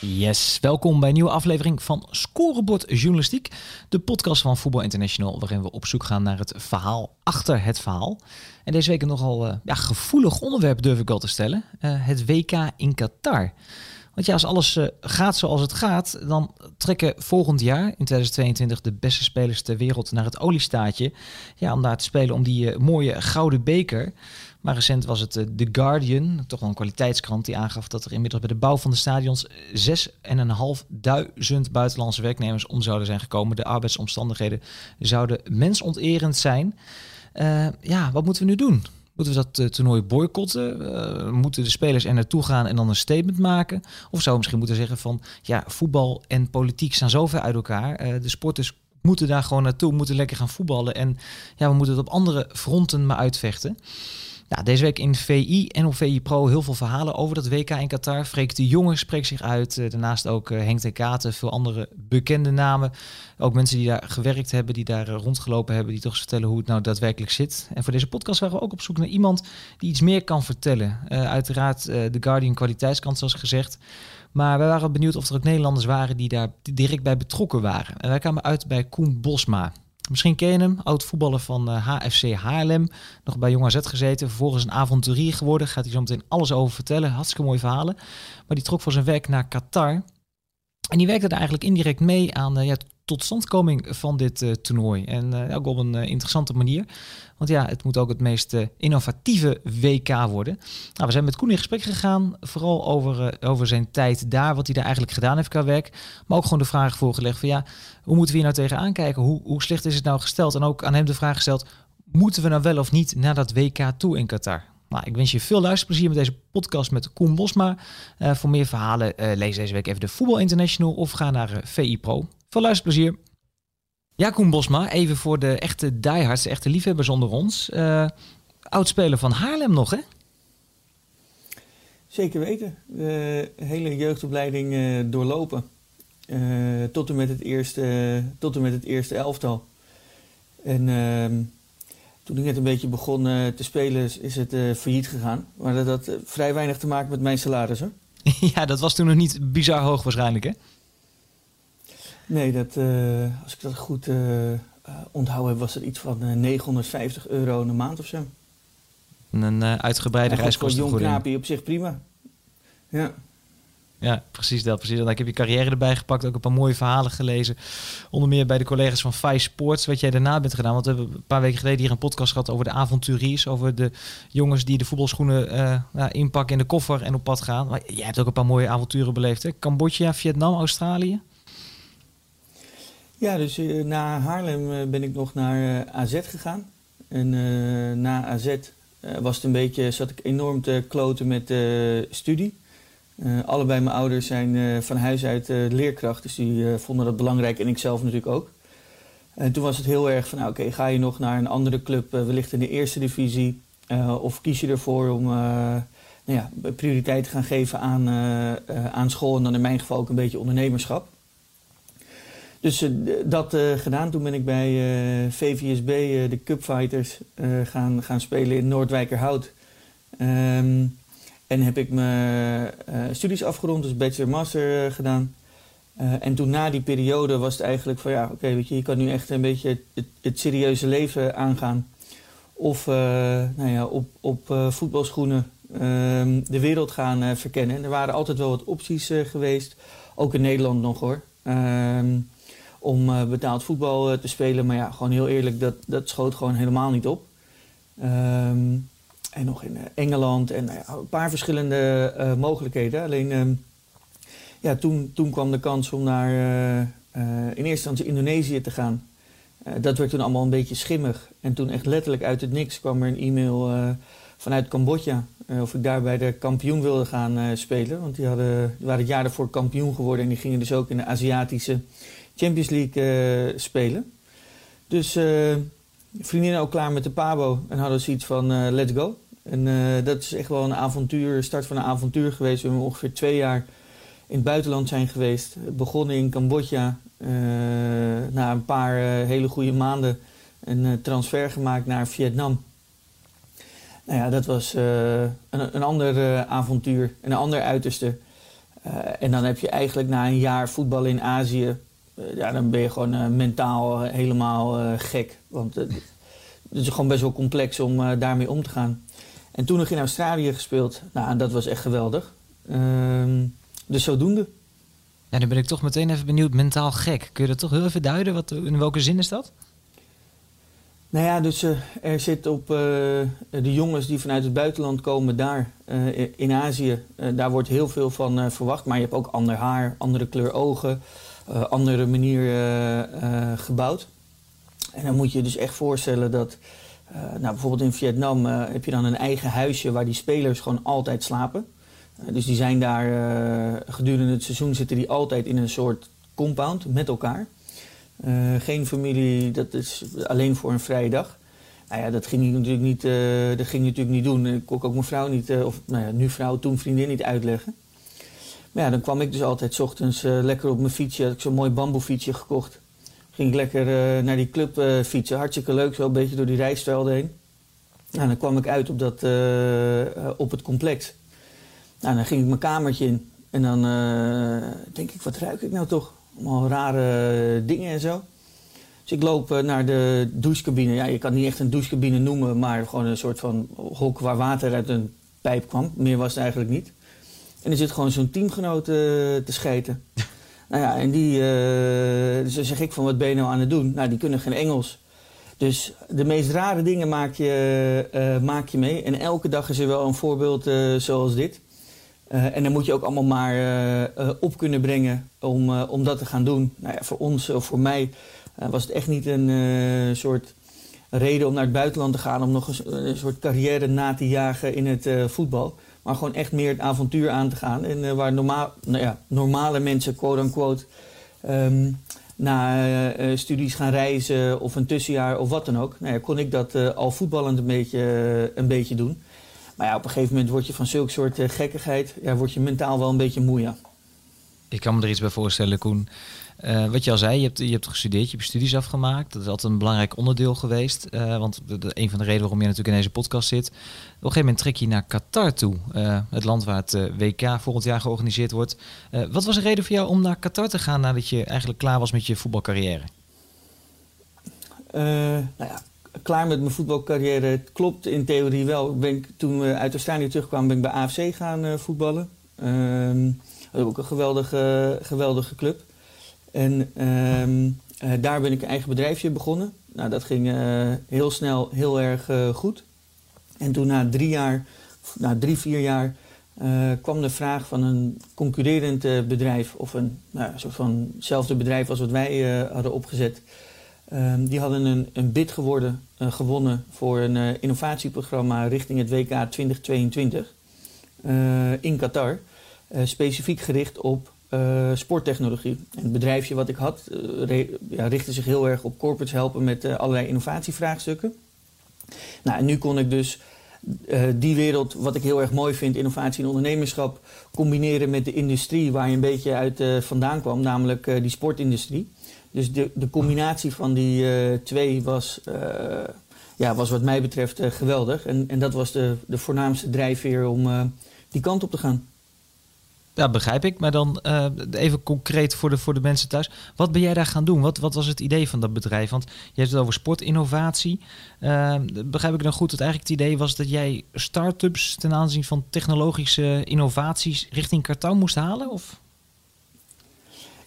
Yes, welkom bij een nieuwe aflevering van Scorebord Journalistiek, de podcast van Voetbal International, waarin we op zoek gaan naar het verhaal achter het verhaal. En deze week een nogal uh, ja, gevoelig onderwerp durf ik wel te stellen, uh, het WK in Qatar. Want ja, als alles uh, gaat zoals het gaat, dan trekken volgend jaar, in 2022, de beste spelers ter wereld naar het oliestaatje. Ja, om daar te spelen om die mooie gouden beker. Maar recent was het The Guardian, toch wel een kwaliteitskrant, die aangaf dat er inmiddels bij de bouw van de stadions 6.500 buitenlandse werknemers om zouden zijn gekomen. De arbeidsomstandigheden zouden mensonterend zijn. Uh, ja, wat moeten we nu doen? Moeten we dat uh, toernooi boycotten? Moeten de spelers er naartoe gaan en dan een statement maken? Of zouden we misschien moeten zeggen van ja, voetbal en politiek staan zo ver uit elkaar. de sporters moeten daar gewoon naartoe, moeten lekker gaan voetballen. En ja, we moeten het op andere fronten maar uitvechten. Ja, deze week in VI en op VI Pro heel veel verhalen over dat WK in Qatar. Freek de Jonge spreekt zich uit. Eh, daarnaast ook eh, Henk de Katen, veel andere bekende namen. Ook mensen die daar gewerkt hebben, die daar eh, rondgelopen hebben, die toch vertellen hoe het nou daadwerkelijk zit. En voor deze podcast waren we ook op zoek naar iemand die iets meer kan vertellen. uiteraard de Guardian kwaliteitskant, zoals gezegd. Maar wij waren benieuwd of er ook Nederlanders waren die daar direct bij betrokken waren. En wij kwamen uit bij Koen Bosma. Misschien ken je hem, oud voetballer van HFC eh, Haarlem. Nog bij Jong AZ gezeten, vervolgens een avonturier geworden. Gaat hij zo meteen alles over vertellen. Hartstikke mooie verhalen. Maar die trok voor zijn werk naar Qatar. En die werkte daar eigenlijk indirect mee aan uh, ja, totstandkoming van dit uh, toernooi. En uh, ook op een interessante manier. Want ja, het moet ook het meest innovatieve WK worden. Nou, we zijn met Koen in gesprek gegaan. Vooral over, over zijn tijd daar, wat hij daar eigenlijk gedaan heeft qua werk. Maar ook gewoon de vraag voorgelegd van ja, hoe moeten we hier nou tegenaan kijken? Hoe, hoe slecht is het nou gesteld? En ook aan hem de vraag gesteld, moeten we nou wel of niet naar dat WK toe in Qatar? Nou, ik wens je veel luisterplezier met deze podcast met Koen Bosma. Uh, voor meer verhalen uh, lees deze week even de Voetbal International of ga naar uh, VI Pro. Veel luisterplezier. Ja, Koen Bosma, even voor de echte diehards, echte liefhebbers onder ons. oudspeler van Haarlem nog, hè? Zeker weten. De hele jeugdopleiding doorlopen. tot, en met het eerste, tot en met het eerste elftal. En ehm, toen ik net een beetje begon uh, te spelen, is het uh, failliet gegaan. Maar dat had uh, vrij weinig te maken met mijn salaris, hoor. ja, dat was toen nog niet bizar hoog waarschijnlijk, hè? Nee, dat, als ik dat goed onthouden heb, was het iets van 950 euro een maand of zo. Een uitgebreide reiskosten. Voor jong knaapje op zich prima. Ja. Ja, precies dat. Precies dat. Ik heb je carrière erbij gepakt, ook een paar mooie verhalen gelezen. Onder meer bij de collega's van Five Sports, wat jij daarna bent gedaan. Want we hebben een paar weken geleden hier een podcast gehad over de avonturiers. Over de jongens die de voetbalschoenen uh, nou, inpakken in de koffer en op pad gaan. Maar jij hebt ook een paar mooie avonturen beleefd. Hè? Cambodja, Vietnam, Australië. Ja, dus uh, na Haarlem uh, ben ik nog naar AZ gegaan. En na AZ was het een beetje, zat ik enorm te kloten met studie. Uh, allebei mijn ouders zijn uh, van huis uit uh, leerkracht, dus die vonden dat belangrijk en ik zelf natuurlijk ook. En toen was het heel erg van, nou, oké, ga je nog naar een andere club, wellicht in de eerste divisie, of kies je ervoor om nou ja, prioriteit te gaan geven aan, aan school en dan in mijn geval ook een beetje ondernemerschap. Dus dat gedaan. Toen ben ik bij VVSB, de Cupfighters, gaan, gaan spelen in Noordwijkerhout. Um, en heb ik mijn uh, studies afgerond, dus bachelor-master uh, gedaan. Uh, en toen na die periode was het eigenlijk van ja, oké, weet je, je kan nu echt een beetje het, het serieuze leven aangaan. Of nou ja, op, op voetbalschoenen ehm, de wereld gaan verkennen. En er waren altijd wel wat opties geweest, ook in Nederland nog hoor. Ehm, om betaald voetbal te spelen. Maar ja, gewoon heel eerlijk, dat, dat schoot gewoon helemaal niet op. Um, en nog in eh, Engeland en nou een paar verschillende uh, mogelijkheden. Alleen uh, ja, toen, toen kwam de kans om naar uh, in eerste instantie Indonesië te gaan. dat werd toen allemaal een beetje schimmig. En toen echt letterlijk uit het niks kwam er een e-mail vanuit Cambodja. of ik daar bij de kampioen wilde gaan spelen. Want die, hadden, waren het jaar daarvoor kampioen geworden. En die gingen dus ook in de Aziatische Champions League spelen. Dus vriendinnen ook klaar met de Pabo. En hadden zoiets van let's go. En dat is echt wel een avontuur, start van een avontuur geweest. We hebben ongeveer twee jaar in het buitenland zijn geweest. Begonnen in Cambodja. Uh, na een paar uh, hele goede maanden een transfer gemaakt naar Vietnam. Nou ja, dat was een, een, ander avontuur, een ander uiterste. en dan heb je eigenlijk na een jaar voetbal in Azië, ja, dan ben je gewoon mentaal helemaal gek. Want het is gewoon best wel complex om daarmee om te gaan. En toen nog in Australië gespeeld, nou, dat was echt geweldig. Ehm, dus zodoende. Ja, nu ben ik toch meteen even benieuwd, mentaal gek. Kun je dat toch heel even duiden? Wat, in welke zin is dat? Nou ja, dus uh, er zit op uh, de jongens die vanuit het buitenland komen daar uh, in Azië. daar wordt heel veel van verwacht. Maar je hebt ook ander haar, andere kleur ogen, andere manier gebouwd. En dan moet je je dus echt voorstellen dat... nou, bijvoorbeeld in Vietnam heb je dan een eigen huisje waar die spelers gewoon altijd slapen. Eh, dus die zijn daar gedurende het seizoen zitten die altijd in een soort compound met elkaar. Geen familie, dat is alleen voor een vrije dag. Nou ja, dat ging ik natuurlijk niet, dat ging natuurlijk niet doen. Ik kon ook mijn vrouw niet, of nou ja, nu vrouw, toen vriendin niet uitleggen. Maar ja, dan kwam ik dus altijd s ochtends lekker op mijn fietsje. Had ik zo'n mooi bamboefietsje gekocht. Ging ik lekker naar die club fietsen. Hartstikke leuk, zo een beetje door die rijstvelden heen. Nou, dan kwam ik uit op, dat, op het complex. Nou, dan ging ik mijn kamertje in. En dan denk ik, wat ruik ik nou toch? Allemaal rare dingen en zo. Dus ik loop naar de douchecabine. Ja, je kan niet echt een douchecabine noemen, maar gewoon een soort van hok waar water uit een pijp kwam. Meer was het eigenlijk niet. En er zit gewoon zo'n teamgenoot te schijten. nou ja, en die, dus dan zeg ik van, wat ben je nou aan het doen? Nou, die kunnen geen Engels. Dus de meest rare dingen maak je, maak je mee. En elke dag is er wel een voorbeeld zoals dit. Uh, en dan moet je ook allemaal maar uh, op kunnen brengen om, om dat te gaan doen. Nou ja, voor ons of voor mij was het echt niet een soort reden om naar het buitenland te gaan... om nog een, een soort carrière na te jagen in het voetbal. Maar gewoon echt meer het avontuur aan te gaan. En waar normaal, nou ja, normale mensen, quote-unquote... Um, na studies gaan reizen of een tussenjaar of wat dan ook... Nou ja, kon ik dat al voetballend een beetje, een beetje doen... Maar ja, op een gegeven moment word je van zulke soort gekkigheid, ja, word je mentaal wel een beetje moe, ja. Ik kan me er iets bij voorstellen, Koen. Uh, wat je al zei, je hebt, je hebt gestudeerd, je hebt studies afgemaakt. Dat is altijd een belangrijk onderdeel geweest. Uh, want een van de redenen waarom je natuurlijk in deze podcast zit. Op een gegeven moment trek je naar Qatar toe. Uh, het land waar het WK volgend jaar georganiseerd wordt. wat was de reden voor jou om naar Qatar te gaan nadat je eigenlijk klaar was met je voetbalcarrière? nou ja, klaar met mijn voetbalcarrière. Het klopt in theorie wel. Ik, toen we uit Australië terugkwamen, ben ik bij AFC gaan voetballen. Um, dat is ook een geweldige, geweldige club. En um, uh, daar ben ik een eigen bedrijfje begonnen. Nou, dat ging uh, heel snel heel erg goed. En toen na drie jaar, na drie, vier jaar, kwam de vraag van een concurrerend bedrijf... of een nou, soort van hetzelfde bedrijf als wat wij hadden opgezet... Um, die hadden een, een bid geworden, gewonnen voor een innovatieprogramma richting het WK 2022 uh, in Qatar. Eh, specifiek gericht op sporttechnologie. En het bedrijfje wat ik had ja, richtte zich heel erg op corporates helpen met allerlei innovatievraagstukken. Nou, en nu kon ik dus die wereld, wat ik heel erg mooi vind, innovatie en ondernemerschap, combineren met de industrie waar je een beetje uit vandaan kwam, namelijk die sportindustrie. Dus de, de combinatie van die twee was, ja, was wat mij betreft geweldig. En, en dat was de, de voornaamste drijfveer om die kant op te gaan. Ja, begrijp ik. Maar dan even concreet voor de, voor de mensen thuis. Wat ben jij daar gaan doen? Wat, wat was het idee van dat bedrijf? Want je hebt het over sportinnovatie. begrijp ik dan goed dat eigenlijk het idee was dat jij start-ups ten aanzien van technologische innovaties richting Qatar moest halen? Of?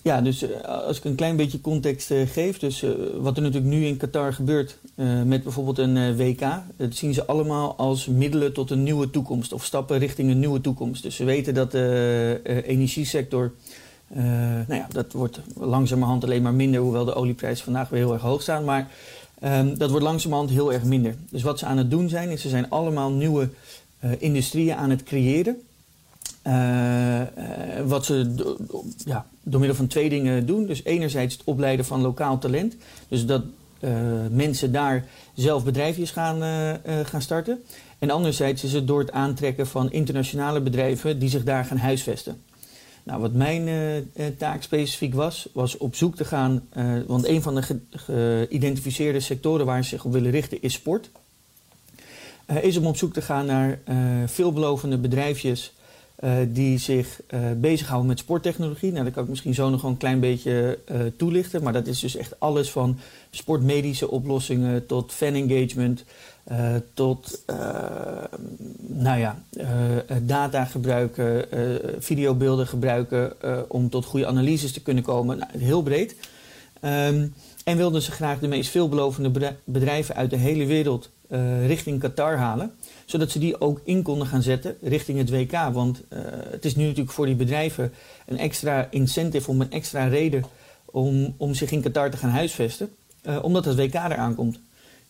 Ja, dus eh, als ik een klein beetje context uh, geef, dus uh, wat er natuurlijk nu in Qatar gebeurt met bijvoorbeeld een WK, dat zien ze allemaal als middelen tot een nieuwe toekomst of stappen richting een nieuwe toekomst. Dus ze weten dat de energiesector, nou ja, dat wordt langzamerhand alleen maar minder, hoewel de olieprijzen vandaag weer heel erg hoog staan. Maar Ehm, dat wordt langzamerhand heel erg minder. Dus wat ze aan het doen zijn, is ze zijn allemaal nieuwe industrieën aan het creëren. Uh, wat ze ja, door middel van twee dingen doen. Dus enerzijds het opleiden van lokaal talent. Dus dat mensen daar zelf bedrijfjes gaan, gaan starten. En anderzijds is het door het aantrekken van internationale bedrijven die zich daar gaan huisvesten. Nou, wat mijn taak specifiek was, was op zoek te gaan. Want een van de geïdentificeerde sectoren waar ze zich op willen richten is sport. Is om op zoek te gaan naar veelbelovende bedrijfjes die zich bezighouden met sporttechnologie. Nou, dat kan ik misschien zo nog een klein beetje toelichten. Maar dat is dus echt alles van sportmedische oplossingen tot fan engagement. Tot nou ja, data gebruiken, videobeelden gebruiken om tot goede analyses te kunnen komen. Nou, heel breed. Um, en wilden ze graag de meest veelbelovende bedrijven uit de hele wereld richting Qatar halen. Zodat ze die ook in konden gaan zetten richting het WK. Want het is nu natuurlijk voor die bedrijven een extra incentive, om een extra reden om, om zich in Qatar te gaan huisvesten. omdat het WK eraan komt.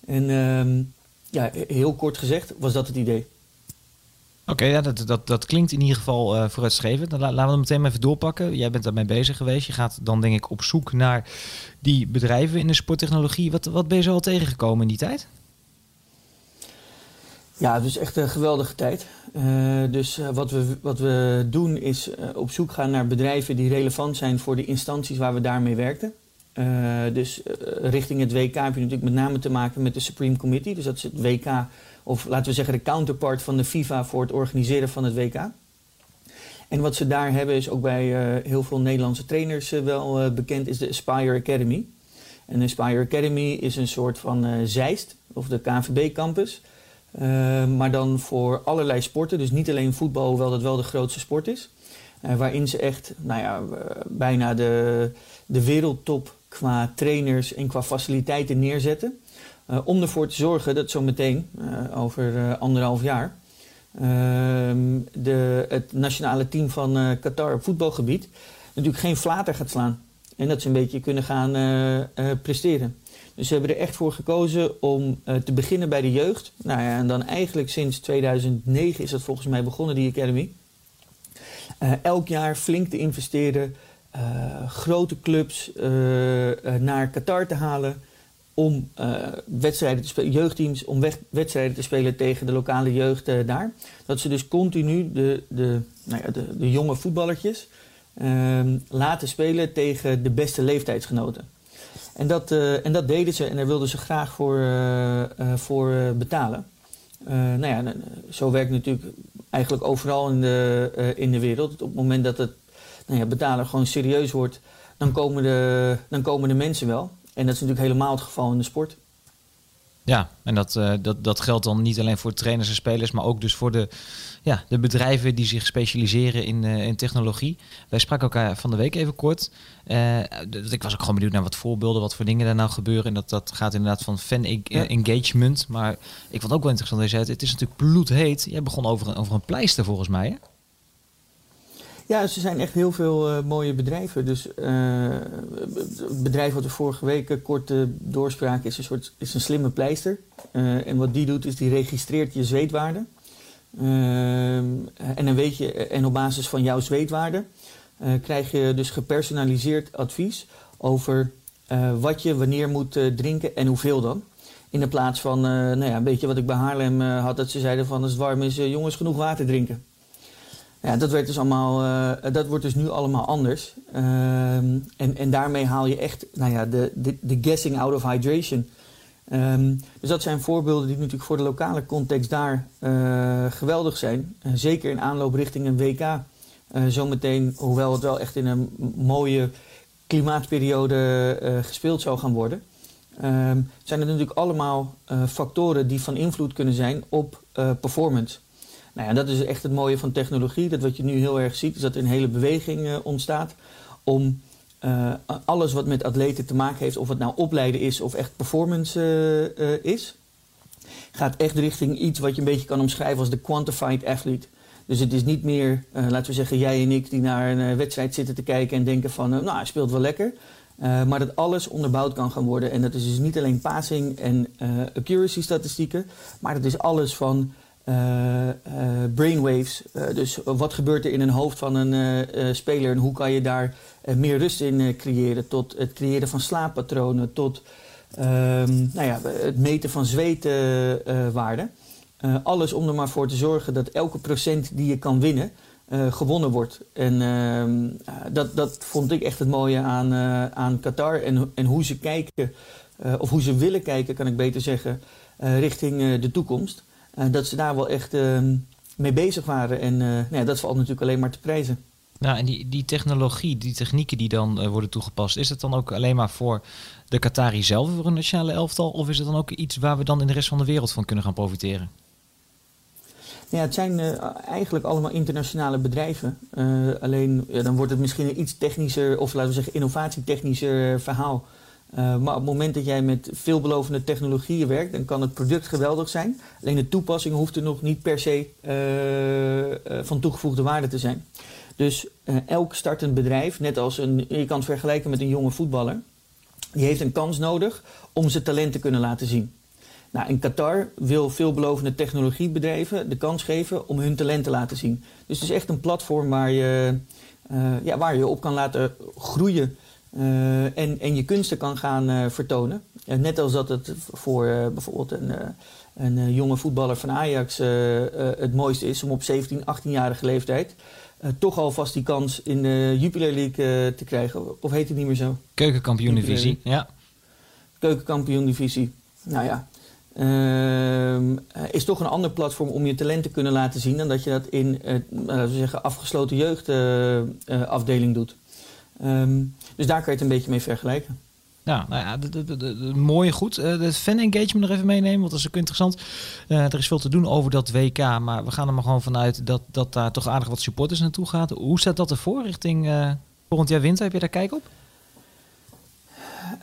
En um, ja, heel kort gezegd was dat het idee. Oké, ja, dat, dat, dat klinkt in ieder geval uh, vooruitstrevend. Dan laten we het meteen even doorpakken. Jij bent daarmee bezig geweest. Je gaat dan denk ik op zoek naar die bedrijven in de sporttechnologie. Wat, wat ben je zo al tegengekomen in die tijd? Ja, het is echt een geweldige tijd. Uh, dus uh, wat, we, wat we doen is op zoek gaan naar bedrijven die relevant zijn voor de instanties waar we daarmee werkten. Dus richting het WK heb je natuurlijk met name te maken met de Supreme Committee. Dus dat is het WK, of laten we zeggen de counterpart van de FIFA voor het organiseren van het WK. En wat ze daar hebben is ook bij heel veel Nederlandse trainers wel bekend, is de Aspire Academy. En de Aspire Academy is een soort van Zeist, of de KNVB campus. Maar dan voor allerlei sporten, dus niet alleen voetbal, hoewel dat wel de grootste sport is. waarin ze echt, nou ja, bijna de, de wereldtop qua trainers en qua faciliteiten neerzetten. Om ervoor te zorgen dat zometeen, uh, over anderhalf jaar, ehm, de, het nationale team van Qatar op voetbalgebied natuurlijk geen flater gaat slaan. En dat ze een beetje kunnen gaan presteren. Dus ze hebben er echt voor gekozen om te beginnen bij de jeugd. Nou ja, en dan eigenlijk sinds 2009 is dat volgens mij begonnen, die academy. elk jaar flink te investeren uh, grote clubs uh, naar Qatar te halen om wedstrijden te spelen, jeugdteams om wedstrijden te spelen tegen de lokale jeugd daar. Dat ze dus continu de, de, nou ja, de, de jonge voetballertjes ehm, laten spelen tegen de beste leeftijdsgenoten. En dat, en dat deden ze en daar wilden ze graag voor, voor betalen. nou ja, zo werkt natuurlijk eigenlijk overal in de, in de wereld. Op het moment dat het nou ja, betalen gewoon serieus wordt, dan komen, de, dan komen de mensen wel. En dat is natuurlijk helemaal het geval in de sport. Ja, en dat, dat, dat geldt dan niet alleen voor trainers en spelers, maar ook dus voor de, ja, de bedrijven die zich specialiseren in, uh, in technologie. Wij spraken elkaar van de week even kort. Uh, ik was ook gewoon benieuwd naar wat voorbeelden, wat voor dingen daar nou gebeuren. En dat, dat gaat inderdaad van fan engagement. Maar ik vond ook wel interessant, dat je zei, het is natuurlijk bloedheet. Jij begon over een, over een pleister volgens mij, hè? Ja, er zijn echt heel veel uh, mooie bedrijven. Dus het bedrijf wat we vorige week kort doorspraken is een, soort, is een slimme pleister. en wat die doet is die registreert je zweetwaarde. En dan weet je, en op basis van jouw zweetwaarde krijg je dus gepersonaliseerd advies over wat je wanneer moet drinken en hoeveel dan. In de plaats van, nou ja, een beetje wat ik bij Haarlem had, dat ze zeiden van als het warm is, jongens genoeg water drinken. Ja, dat, werd dus allemaal, uh, dat wordt dus nu allemaal anders. Uh, en, en daarmee haal je echt nou ja, de, de, de guessing out of hydration. Um, dus dat zijn voorbeelden die natuurlijk voor de lokale context daar uh, geweldig zijn. zeker in aanloop richting een WK. zometeen, hoewel het wel echt in een mooie klimaatperiode gespeeld zou gaan worden. Um, zijn er natuurlijk allemaal factoren die van invloed kunnen zijn op performance. Nou ja, dat is echt het mooie van technologie. Dat wat je nu heel erg ziet, is dat er een hele beweging uh, ontstaat om uh, alles wat met atleten te maken heeft, of het nou opleiden is of echt performance uh, is, gaat echt richting iets wat je een beetje kan omschrijven als de quantified athlete. Dus het is niet meer, laten we zeggen, jij en ik die naar een wedstrijd zitten te kijken en denken van, nou, hij speelt wel lekker. maar dat alles onderbouwd kan gaan worden. En dat is dus niet alleen passing en accuracy statistieken, maar dat is alles van brainwaves. dus wat gebeurt er in een hoofd van een speler en hoe kan je daar meer rust in creëren? Tot het creëren van slaappatronen, tot ehm, nou ja, het meten van zweetwaarden. Alles om er maar voor te zorgen dat elke procent die je kan winnen, gewonnen wordt. En uh, dat, dat vond ik echt het mooie aan, aan Qatar. En, en hoe ze kijken, of hoe ze willen kijken, kan ik beter zeggen, richting de toekomst. Dat ze daar wel echt ehm, mee bezig waren. En nou ja, dat valt natuurlijk alleen maar te prijzen. Nou, en die, die technologie, die technieken die dan worden toegepast, is het dan ook alleen maar voor de Qatari zelf, voor een nationale elftal? Of is het dan ook iets waar we dan in de rest van de wereld van kunnen gaan profiteren? Ja, het zijn uh, eigenlijk allemaal internationale bedrijven. Uh, alleen ja, dan wordt het misschien een iets technischer, of laten we zeggen innovatietechnischer verhaal. Uh, maar op het moment dat jij met veelbelovende technologieën werkt, dan kan het product geweldig zijn. Alleen de toepassing hoeft er nog niet per se van toegevoegde waarde te zijn. Dus elk startend bedrijf, net als een, je kan het vergelijken met een jonge voetballer, die heeft een kans nodig om zijn talent te kunnen laten zien. Nou, in Qatar wil veelbelovende technologiebedrijven de kans geven om hun talent te laten zien. Dus het is echt een platform waar je, ja, waar je op kan laten groeien uh, en, en je kunsten kan gaan uh, vertonen. net als dat het voor bijvoorbeeld een, een jonge voetballer van Ajax het mooiste is om op 17, 18-jarige leeftijd toch alvast die kans in de Jupiler League te krijgen. Of heet het niet meer zo? Keukenkampioen-divisie, ja. Keukenkampioen-divisie. Nou ja, uh, is toch een ander platform om je talent te kunnen laten zien dan dat je dat in laten we zeggen, afgesloten jeugdafdeling doet. Um, dus daar kan je het een beetje mee vergelijken. Ja, nou ja, de, de, de, mooie goed. Uh, de fan engagement nog even meenemen, want dat is ook interessant. Uh, er is veel te doen over dat WK, maar we gaan er maar gewoon vanuit dat, dat daar toch aardig wat supporters naartoe gaat. Hoe staat dat ervoor richting uh, volgend jaar winter? Heb je daar kijk op?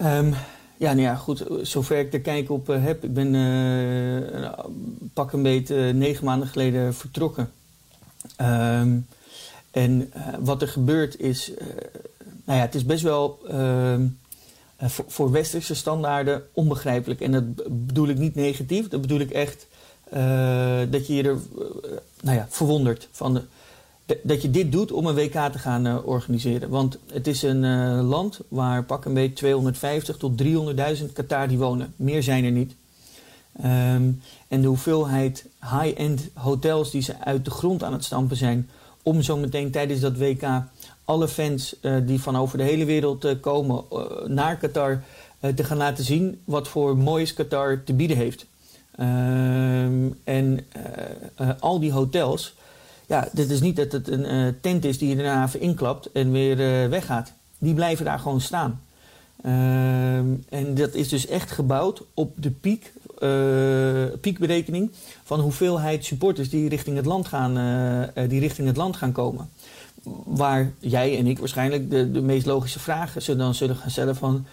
Um, ja, nou ja, goed. Zover ik er kijk op heb. Ik ben pak een beetje negen maanden geleden vertrokken. Um, en wat er gebeurt is... nou ja, het is best wel ehm, voor, voor, westerse standaarden onbegrijpelijk. En dat bedoel ik niet negatief. Dat bedoel ik echt dat je je er nou ja, verwondert van... Dat je dit doet om een WK te gaan organiseren. Want het is een land waar pak een beetje 250 tot 300.000 Qatari wonen. Meer zijn er niet. Um, en de hoeveelheid high-end hotels die ze uit de grond aan het stampen zijn... om zo meteen tijdens dat WK alle fans uh, die van over de hele wereld komen naar Qatar... te gaan laten zien wat voor moois Qatar te bieden heeft. Um, en al die hotels ja, dit is niet dat het een tent is die je daarna even inklapt en weer weggaat. Die blijven daar gewoon staan. Uh, en dat is dus echt gebouwd op de piek, piekberekening van hoeveelheid supporters die richting het land gaan, die richting het land gaan komen. Waar jij en ik waarschijnlijk de, de meest logische vragen zullen, dan zullen gaan stellen van...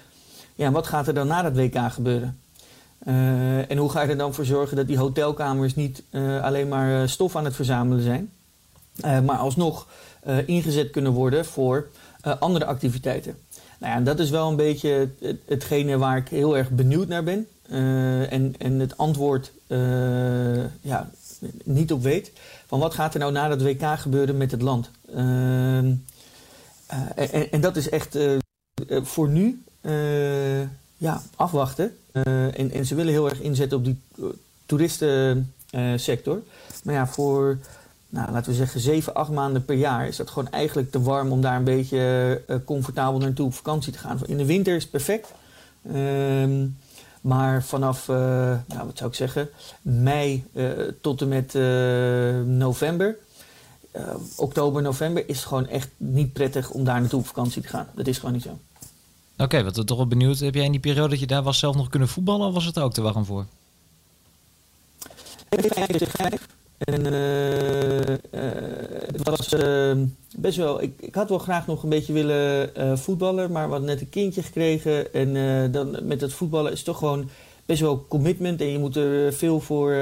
Ja, wat gaat er dan na dat WK gebeuren? en hoe ga je er dan voor zorgen dat die hotelkamers niet alleen maar stof aan het verzamelen zijn... Maar alsnog ingezet kunnen worden voor andere activiteiten. Nou ja, dat is wel een beetje het, hetgene waar ik heel erg benieuwd naar ben. en, en het antwoord ja, niet op weet. Van wat gaat er nou na dat WK gebeuren met het land? Ehm, en, en, dat is echt voor nu ja, afwachten. en, ze willen heel erg inzetten op die toeristensector. maar ja, voor nou, laten we zeggen, 7, 8 maanden per jaar is dat gewoon eigenlijk te warm om daar een beetje uh, comfortabel naartoe op vakantie te gaan. In de winter is het perfect. Um, maar vanaf, uh, nou, wat zou ik zeggen, mei uh, tot en met november, oktober, november, is het gewoon echt niet prettig om daar naartoe op vakantie te gaan. Dat is gewoon niet zo. Oké, okay, wat we toch wel benieuwd. Heb jij in die periode dat je daar was zelf nog kunnen voetballen of was het ook te warm voor? En uh, het was uh, best wel. Ik, ik had wel graag nog een beetje willen voetballen, maar hadden net een kindje gekregen. En dan met het voetballen is toch gewoon best wel commitment. En je moet er veel, voor,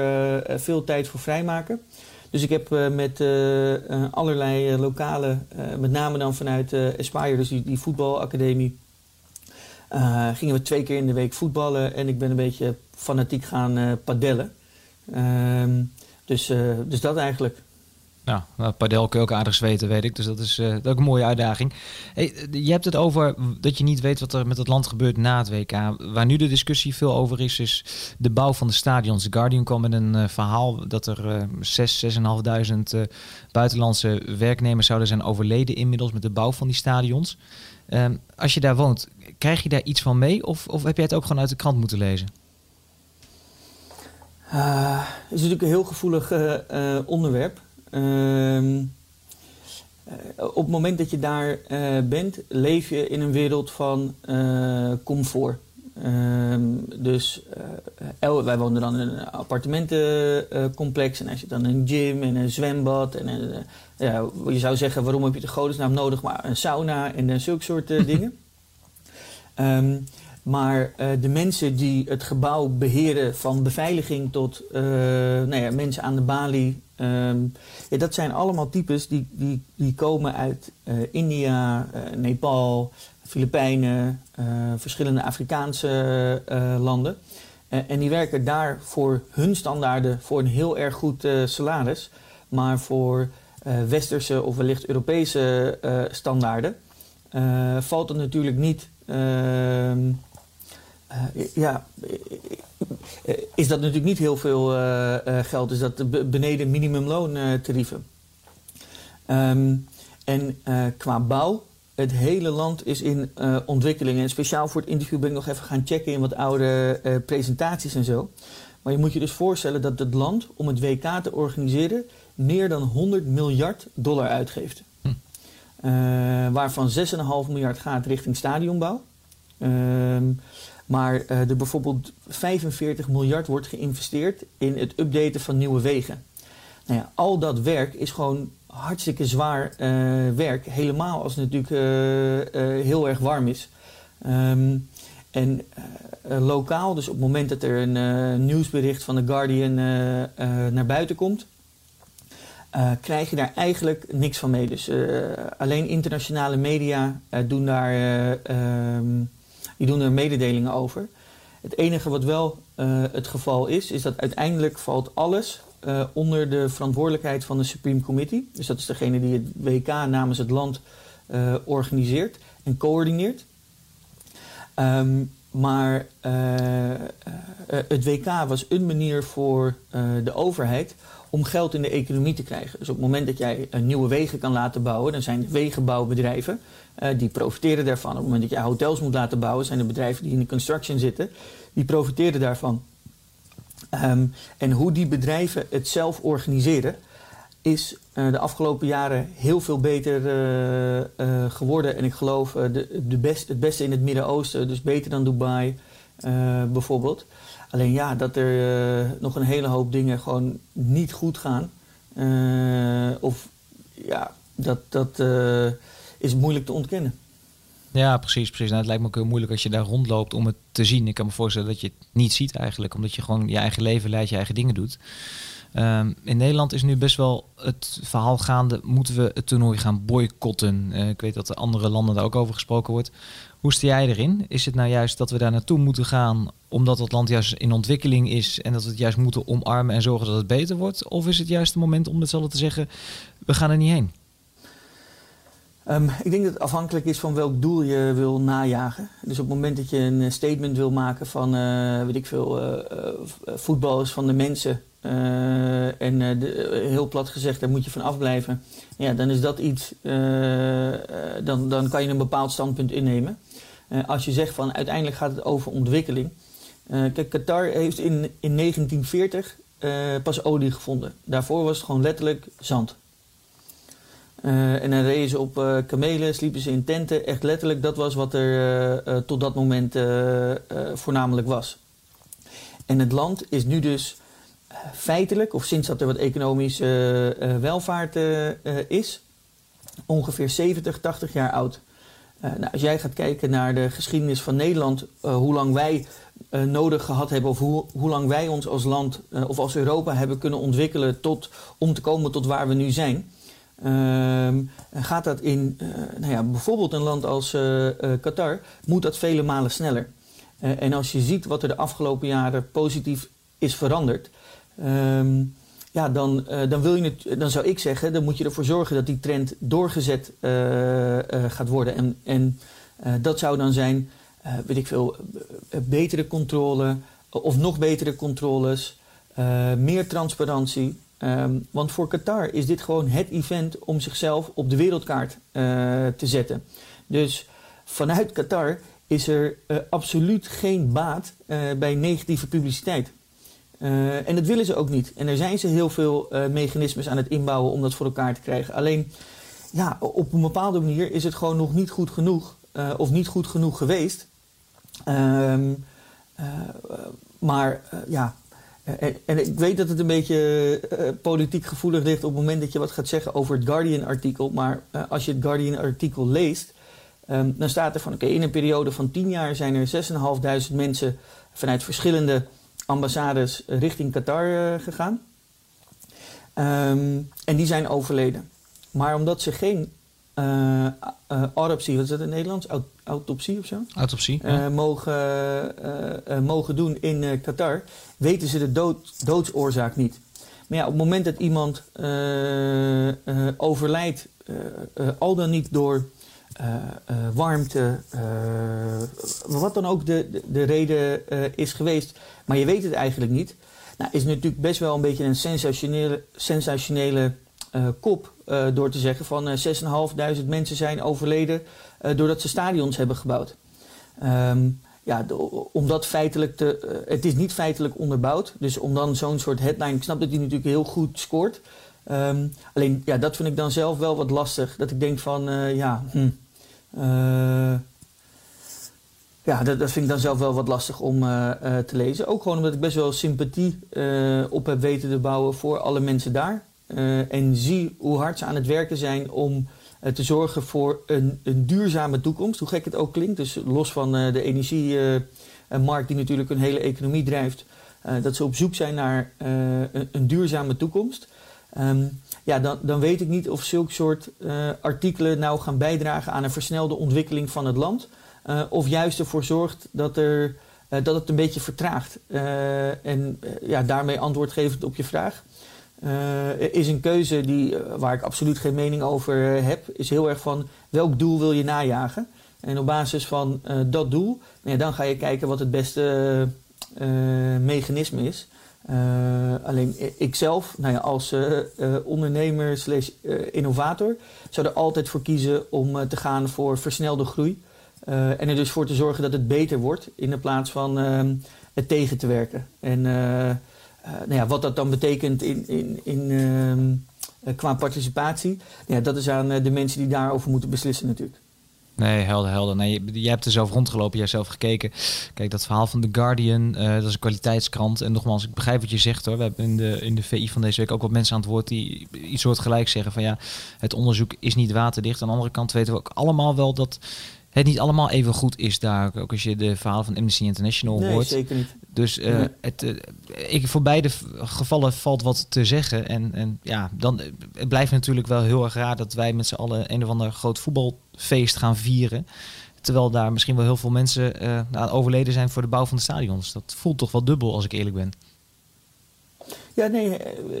veel tijd voor vrijmaken. Dus ik heb met allerlei lokale, met name dan vanuit Aspire, dus die, die voetbalacademie, gingen we twee keer in de week voetballen en ik ben een beetje fanatiek gaan padellen. Ehm, dus, dus dat eigenlijk. Nou, padel kun je ook aardig zweten, weet ik. Dus dat is, uh, dat is ook een mooie uitdaging. Hey, je hebt het over dat je niet weet wat er met het land gebeurt na het WK. Waar nu de discussie veel over is, is de bouw van de stadions. The Guardian kwam met een verhaal dat er 6, 6.500 buitenlandse werknemers zouden zijn overleden inmiddels met de bouw van die stadions. Ehm, als je daar woont, krijg je daar iets van mee? Of, of heb jij het ook gewoon uit de krant moeten lezen? Het is natuurlijk een heel gevoelig onderwerp. Ehm, eh, op het moment dat je daar uh, bent, leef je in een wereld van uh, comfort. Um, dus uh, wij woonden dan in een appartementencomplex en als je dan een gym en een zwembad en een, ja, je zou zeggen waarom heb je de godesnaam nodig, maar een sauna en zulke soort dingen. Um, maar uh, de mensen die het gebouw beheren, van beveiliging tot uh, nou ja, mensen aan de balie, um, ja, dat zijn allemaal types die, die, die komen uit uh, India, Nepal, Filipijnen, verschillende Afrikaanse landen. en die werken daar voor hun standaarden voor een heel erg goed salaris. Maar voor westerse of wellicht Europese standaarden valt het natuurlijk niet. Ehm, uh, ja, uh, is dat natuurlijk niet heel veel uh, geld. Dus dat beneden minimumloontarieven. Um, en qua bouw, het hele land is in ontwikkeling. En speciaal voor het interview ben ik nog even gaan checken in wat oude presentaties en zo. Maar je moet je dus voorstellen dat het land om het WK te organiseren meer dan 100 miljard dollar uitgeeft. Hm. waarvan 6,5 miljard gaat richting stadionbouw. Ehm, maar uh, er bijvoorbeeld 45 miljard wordt geïnvesteerd in het updaten van nieuwe wegen. Nou ja, al dat werk is gewoon hartstikke zwaar uh, werk. Helemaal als het natuurlijk uh, heel erg warm is. Um, en lokaal, dus op het moment dat er een nieuwsbericht van The Guardian naar buiten komt, krijg je daar eigenlijk niks van mee. Dus alleen internationale media doen daar. Um, die doen er mededelingen over. Het enige wat wel uh, het geval is, is dat uiteindelijk valt alles uh, onder de verantwoordelijkheid van de Supreme Committee. Dus dat is degene die het WK namens het land uh, organiseert en coördineert. Um, maar het WK was een manier voor de overheid om geld in de economie te krijgen. Dus op het moment dat jij nieuwe wegen kan laten bouwen, dan zijn wegenbouwbedrijven uh, die profiteren daarvan. Op het moment dat je hotels moet laten bouwen, zijn er bedrijven die in de construction zitten, die profiteren daarvan. Um, en hoe die bedrijven het zelf organiseren, is uh, de afgelopen jaren heel veel beter geworden. En ik geloof de, de best, het beste in het Midden-Oosten, dus beter dan Dubai bijvoorbeeld. Alleen ja, dat er nog een hele hoop dingen gewoon niet goed gaan. of ja, dat, dat is moeilijk te ontkennen. Ja, precies. precies. Nou, het lijkt me ook heel moeilijk als je daar rondloopt om het te zien. Ik kan me voorstellen dat je het niet ziet eigenlijk, omdat je gewoon je eigen leven leidt, je eigen dingen doet. Um, in Nederland is nu best wel het verhaal gaande, moeten we het toernooi gaan boycotten? Ik weet dat er andere landen daar ook over gesproken wordt. Hoe sta jij erin? Is het nou juist dat we daar naartoe moeten gaan omdat het land juist in ontwikkeling is en dat we het juist moeten omarmen en zorgen dat het beter wordt? Of is het juist het moment om met z'n allen te zeggen, we gaan er niet heen? Um, ik denk dat het afhankelijk is van welk doel je wil najagen. Dus op het moment dat je een eh, statement wil maken van, uh, weet ik veel, uh, voetbal is van de mensen. en heel plat gezegd, daar moet je van afblijven. Ja, dan is dat iets, dan, dan kan je een bepaald standpunt innemen. Als je zegt van uiteindelijk gaat het over ontwikkeling. kijk, Qatar heeft in, in 1940 pas olie gevonden. Daarvoor was het gewoon letterlijk zand. En dan reden ze op kamelen, sliepen ze in tenten. Echt letterlijk, dat was wat er tot dat moment voornamelijk was. En het land is nu dus feitelijk, of sinds dat er wat economische welvaart is, ongeveer 70, 80 jaar oud. Nou, als jij gaat kijken naar de geschiedenis van Nederland, hoe lang wij nodig gehad hebben, of hoe, hoe lang wij ons als land of als Europa hebben kunnen ontwikkelen tot, om te komen tot waar we nu zijn Ehm, gaat dat in nou ja, bijvoorbeeld een land als Qatar, moet dat vele malen sneller. en als je ziet wat er de afgelopen jaren positief is veranderd, ehm, ja, dan, dan, wil je het, dan zou ik zeggen, dan moet je ervoor zorgen dat die trend doorgezet gaat worden. En, en dat zou dan zijn, weet ik veel, betere controle of nog betere controles, meer transparantie. Ehm, want voor Qatar is dit gewoon het event om zichzelf op de wereldkaart te zetten. Dus vanuit Qatar is er absoluut geen baat bij negatieve publiciteit. En dat willen ze ook niet. En er zijn ze heel veel mechanismes aan het inbouwen om dat voor elkaar te krijgen. Alleen, ja, op een bepaalde manier is het gewoon nog niet goed genoeg. of niet goed genoeg geweest. Um, maar ja, eh, en, ik weet dat het een beetje politiek gevoelig ligt op het moment dat je wat gaat zeggen over het Guardian-artikel. Maar als je het Guardian-artikel leest, um, dan staat er van oké, in een periode van 10 jaar zijn er 6.500 mensen vanuit verschillende ambassades richting Qatar gegaan. Um, en die zijn overleden. Maar omdat ze geen uh, uh, autopsie, wat is dat in het Nederlands? autopsie of zo? Autopsie. Uh, mogen, mogen doen in Qatar, weten ze de dood, doodsoorzaak niet. Maar ja, op het moment dat iemand overlijdt, al dan niet door warmte, wat dan ook de, de, de reden is geweest, maar je weet het eigenlijk niet, nou, is natuurlijk best wel een beetje een sensationele, sensationele kop door te zeggen van uh, 6.500 mensen zijn overleden doordat ze stadions hebben gebouwd. Um, ja, de, om dat feitelijk te. het is niet feitelijk onderbouwd. Dus om dan zo'n soort headline. Ik snap dat hij natuurlijk heel goed scoort. Um, alleen ja, dat vind ik dan zelf wel wat lastig. Dat ik denk van ja. Hm, ja, dat, vind ik dan zelf wel wat lastig om te lezen. Ook gewoon omdat ik best wel sympathie op heb weten te bouwen voor alle mensen daar. En zie hoe hard ze aan het werken zijn om te zorgen voor een, een, duurzame toekomst. Hoe gek het ook klinkt. Dus los van de energiemarkt die natuurlijk een hele economie drijft. dat ze op zoek zijn naar een, een, duurzame toekomst. Um, ja, dan, dan, weet ik niet of zulke soort artikelen nou gaan bijdragen aan een versnelde ontwikkeling van het land. of juist ervoor zorgt dat, er, dat het een beetje vertraagt. en ja, daarmee antwoord gevend op je vraag. Is een keuze die, waar ik absoluut geen mening over heb. Is heel erg van welk doel wil je najagen. En op basis van dat doel, nou dan ga je kijken wat het beste mechanisme is. Alleen ik zelf, nou ja, als ondernemer slash innovator, zou er altijd voor kiezen om te gaan voor versnelde groei. en er dus voor te zorgen dat het beter wordt in de plaats van het tegen te werken. En nou ja, wat dat dan betekent in, in, in, uh, qua participatie, ja, dat is aan de mensen die daarover moeten beslissen natuurlijk. Nee, helder, helder. Nee, jij hebt er zelf rondgelopen, jij hebt zelf gekeken. Kijk, dat verhaal van The Guardian, uh, dat is een kwaliteitskrant. En nogmaals, ik begrijp wat je zegt hoor. We hebben in de, in de VI van deze week ook wat mensen aan het woord die iets soort gelijk zeggen van ja, het onderzoek is niet waterdicht. Aan de andere kant weten we ook allemaal wel dat het niet allemaal even goed is daar. Ook als je de verhalen van Amnesty International nee, hoort. zeker niet. Dus uh, het, uh, ik, voor beide gevallen valt wat te zeggen. En, en ja, dan het blijft natuurlijk wel heel erg raar dat wij met z'n allen een of ander groot voetbalfeest gaan vieren. Terwijl daar misschien wel heel veel mensen uh, nou, overleden zijn voor de bouw van de stadions. Dat voelt toch wel dubbel als ik eerlijk ben. Ja, nee,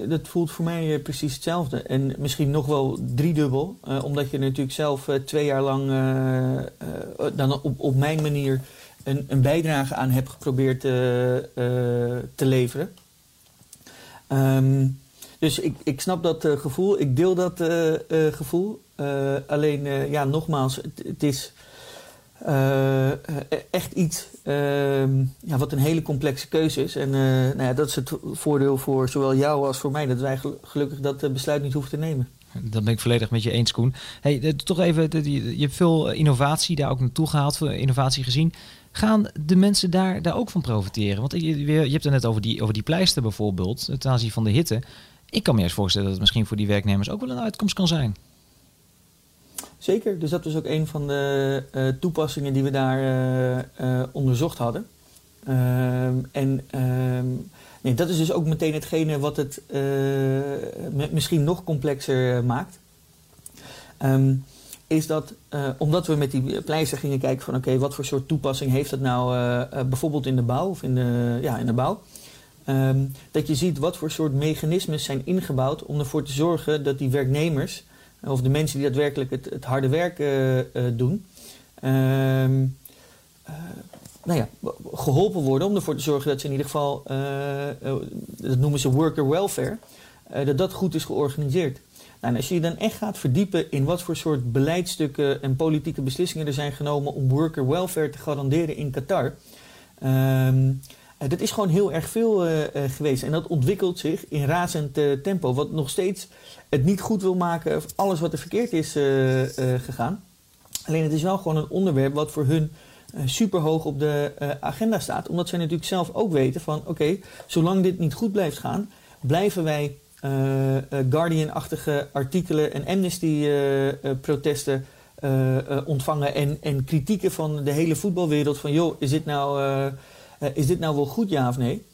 dat voelt voor mij precies hetzelfde. En misschien nog wel driedubbel. Uh, omdat je natuurlijk zelf twee jaar lang dan op, op mijn manier een, een bijdrage aan hebt geprobeerd te leveren. Um, dus ik, ik snap dat gevoel, ik deel dat gevoel. Alleen, ja, nogmaals, het, is uh, echt iets uh, ja, wat een hele complexe keuze is. En nou ja, dat is het voordeel voor zowel jou als voor mij. Dat wij gelukkig dat besluit niet hoeven te nemen. Dat ben ik volledig met je eens, Koen. Hey, toch even, je hebt veel innovatie daar ook naartoe gehaald, innovatie gezien. Gaan de mensen daar, daar ook van profiteren? Want je, je hebt het net over die, over die pleister bijvoorbeeld, ten aanzien van de hitte. Ik kan me eerst voorstellen dat het misschien voor die werknemers ook wel een uitkomst kan zijn. Zeker, dus dat was ook een van de uh, toepassingen die we daar uh, uh, onderzocht hadden. Ehm, en ehm, nee, dat is dus ook meteen hetgene wat het misschien nog complexer maakt. Ehm, is dat omdat we met die pleister gingen kijken van oké, wat voor soort toepassing heeft dat nou bijvoorbeeld in de bouw of in de, ja, in de bouw. Dat je ziet wat voor soort mechanismes zijn ingebouwd om ervoor te zorgen dat die werknemers, of de mensen die daadwerkelijk het, het harde werk doen, ehm, nou ja, geholpen worden om ervoor te zorgen dat ze in ieder geval, dat noemen ze worker welfare, dat dat goed is georganiseerd. Nou, en als je je dan echt gaat verdiepen in wat voor soort beleidsstukken en politieke beslissingen er zijn genomen om worker welfare te garanderen in Qatar. Uh, dat is gewoon heel erg veel geweest. En dat ontwikkelt zich in razend tempo. Wat nog steeds het niet goed wil maken, alles wat er verkeerd is gegaan. Alleen het is wel gewoon een onderwerp wat voor hun super hoog op de agenda staat. Omdat zij natuurlijk zelf ook weten van oké, zolang dit niet goed blijft gaan, blijven wij Guardian-achtige artikelen en Amnesty-protesten ontvangen en, en kritieken van de hele voetbalwereld van joh, is dit nou, is dit nou wel goed ja of nee?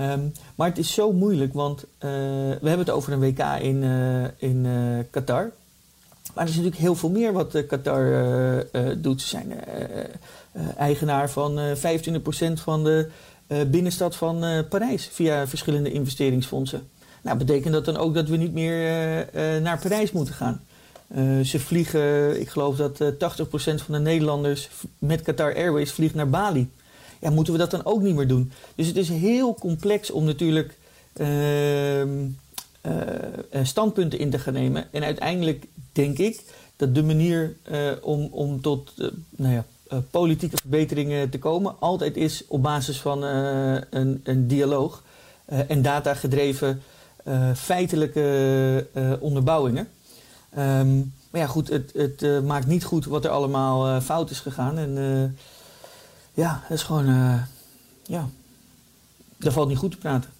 Um, maar het is zo moeilijk, want we hebben het over een WK in, in Qatar. Maar er is natuurlijk heel veel meer wat Qatar doet. Ze zijn eh, eigenaar van 25% eh, van de eh, binnenstad van Parijs via verschillende investeringsfondsen. Nou, betekent dat dan ook dat we niet meer naar Parijs moeten gaan? ze vliegen, ik geloof dat 80% van de Nederlanders met Qatar Airways vliegt naar Bali. Ja, moeten we dat dan ook niet meer doen? Dus het is heel complex om natuurlijk ehm, standpunten in te gaan nemen. En uiteindelijk denk ik dat de manier om, om tot nou ja, politieke verbeteringen te komen, altijd is op basis van een, een, dialoog en datagedreven feitelijke onderbouwingen. Um, maar ja, goed, het, het maakt niet goed wat er allemaal fout is gegaan. En ja, dat is gewoon, ja, daar valt niet goed te praten.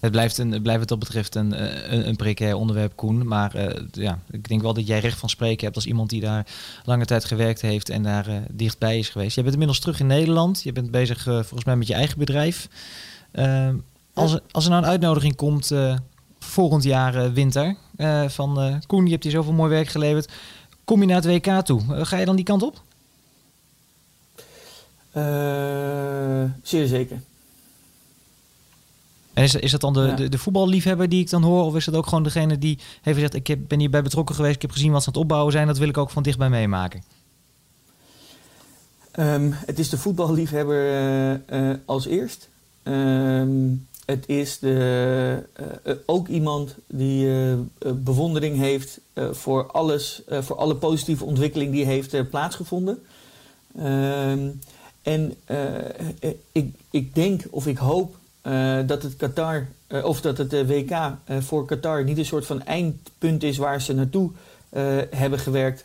Het blijft, een, blijft wat dat betreft een, eh, een, een precair onderwerp, Koen. Maar uh, ja, ik denk wel dat jij recht van spreken hebt als iemand die daar lange tijd gewerkt heeft en daar uh, dichtbij is geweest. Je bent inmiddels terug in Nederland. Je bent bezig volgens mij met je eigen bedrijf. als, als er nou een uitnodiging komt volgend jaar winter van Koen, je hebt hier zoveel mooi werk geleverd. Kom je naar het WK toe? ga je dan die kant op? Zeer zeker. En is, is dat dan de, de, de, voetballiefhebber die ik dan hoor? Of is dat ook gewoon degene die heeft gezegd... ik heb, ben hierbij betrokken geweest, ik heb gezien wat ze aan het opbouwen zijn... dat wil ik ook van dichtbij meemaken? Um, het is de voetballiefhebber uh, uh, als eerst. Um, het is de, uh, ook iemand die bewondering heeft voor alles, voor alle positieve ontwikkeling die heeft plaatsgevonden. Um, en ik, ik denk of ik hoop uh, dat het Qatar, of dat het WK voor Qatar niet een soort van eindpunt is waar ze naartoe hebben gewerkt,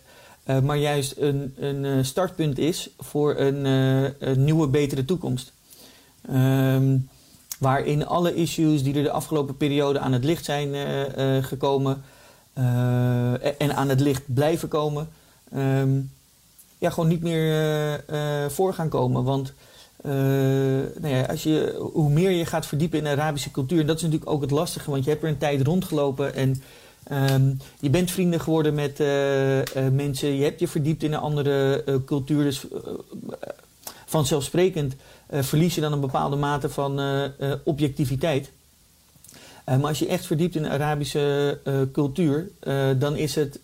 maar juist een, een startpunt is voor een, nieuwe, betere toekomst. Um, waarin alle issues die er de afgelopen periode aan het licht zijn gekomen en aan het licht blijven komen, um, ja, gewoon niet meer voor gaan komen. Want uh, nou ja, als je, hoe meer je gaat verdiepen in de Arabische cultuur, en dat is natuurlijk ook het lastige, want je hebt er een tijd rondgelopen en um, je bent vrienden geworden met mensen, je hebt je verdiept in een andere cultuur, dus vanzelfsprekend verlies je dan een bepaalde mate van objectiviteit. Maar als je echt verdiept in de Arabische cultuur, dan is het,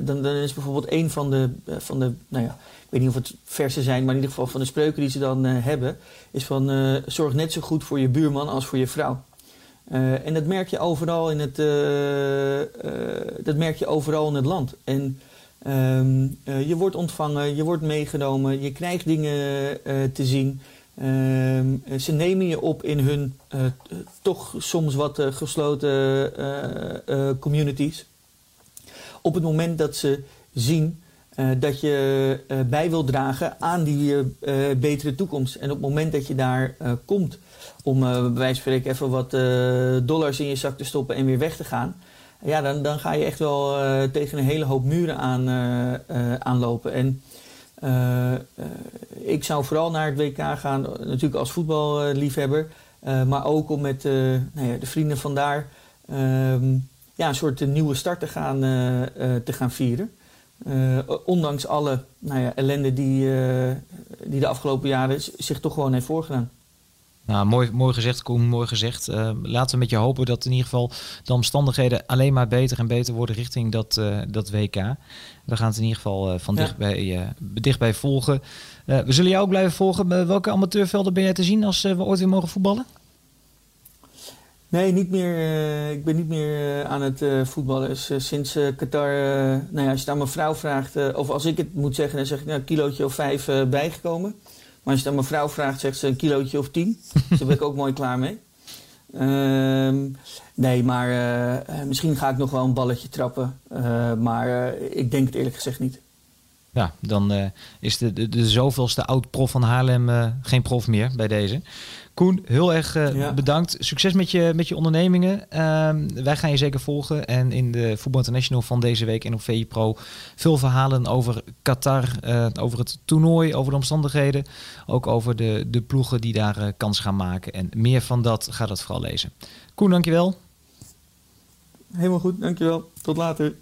dan, dan is bijvoorbeeld een van de, van de nou ja, weet niet of het versen zijn, maar in ieder geval van de spreuken die ze dan hebben, is van zorg net zo goed voor je buurman als voor je vrouw. En dat merk je overal in het, dat merk je overal in het land. En um, je wordt ontvangen, je wordt meegenomen, je krijgt dingen te zien. Um, ze nemen je op in hun toch soms wat gesloten communities. Op het moment dat ze zien dat je bij wil dragen aan die betere toekomst. En op het moment dat je daar komt om bij wijze van spreken even wat dollars in je zak te stoppen en weer weg te gaan. Ja, dan, dan ga je echt wel tegen een hele hoop muren aan, aanlopen. En ik zou vooral naar het WK gaan, natuurlijk als voetballiefhebber. maar ook om met nou ja, de vrienden vandaar... Ehm, ja, een soort nieuwe start te gaan, te gaan vieren. ondanks alle nou ja, ellende die, die de afgelopen jaren zich toch gewoon heeft voorgedaan. Nou, mooi, mooi gezegd, Koen, mooi gezegd. Uh, laten we met je hopen dat in ieder geval de omstandigheden alleen maar beter en beter worden richting dat, uh, dat WK. We gaan het in ieder geval uh, van ja. dichtbij, dichtbij volgen. we zullen jou ook blijven volgen. welke amateurvelden ben jij te zien als we ooit weer mogen voetballen? Nee, niet meer, ik ben niet meer aan het voetballen. Dus, sinds Qatar, nou ja, als je het aan mijn vrouw vraagt, of als ik het moet zeggen, dan zeg ik nou, een kilootje of vijf bijgekomen. Maar als je dan mijn vrouw vraagt, zegt ze een kilootje of tien. dus daar ben ik ook mooi klaar mee. Uh, nee, maar uh, misschien ga ik nog wel een balletje trappen. Uh, maar ik denk het eerlijk gezegd niet. Ja, dan is de, de, de zoveelste oud-prof van Haarlem geen prof meer bij deze. Koen, heel erg uh, bedankt. Succes met je, met je ondernemingen. Ehm, wij gaan je zeker volgen. En in de Voetbal International van deze week en op VI Pro veel verhalen over Qatar, uh, over het toernooi, over de omstandigheden. Ook over de, de ploegen die daar uh, kans gaan maken. En meer van dat, ga dat vooral lezen. Koen, dankjewel. Helemaal goed, dankjewel. Tot later.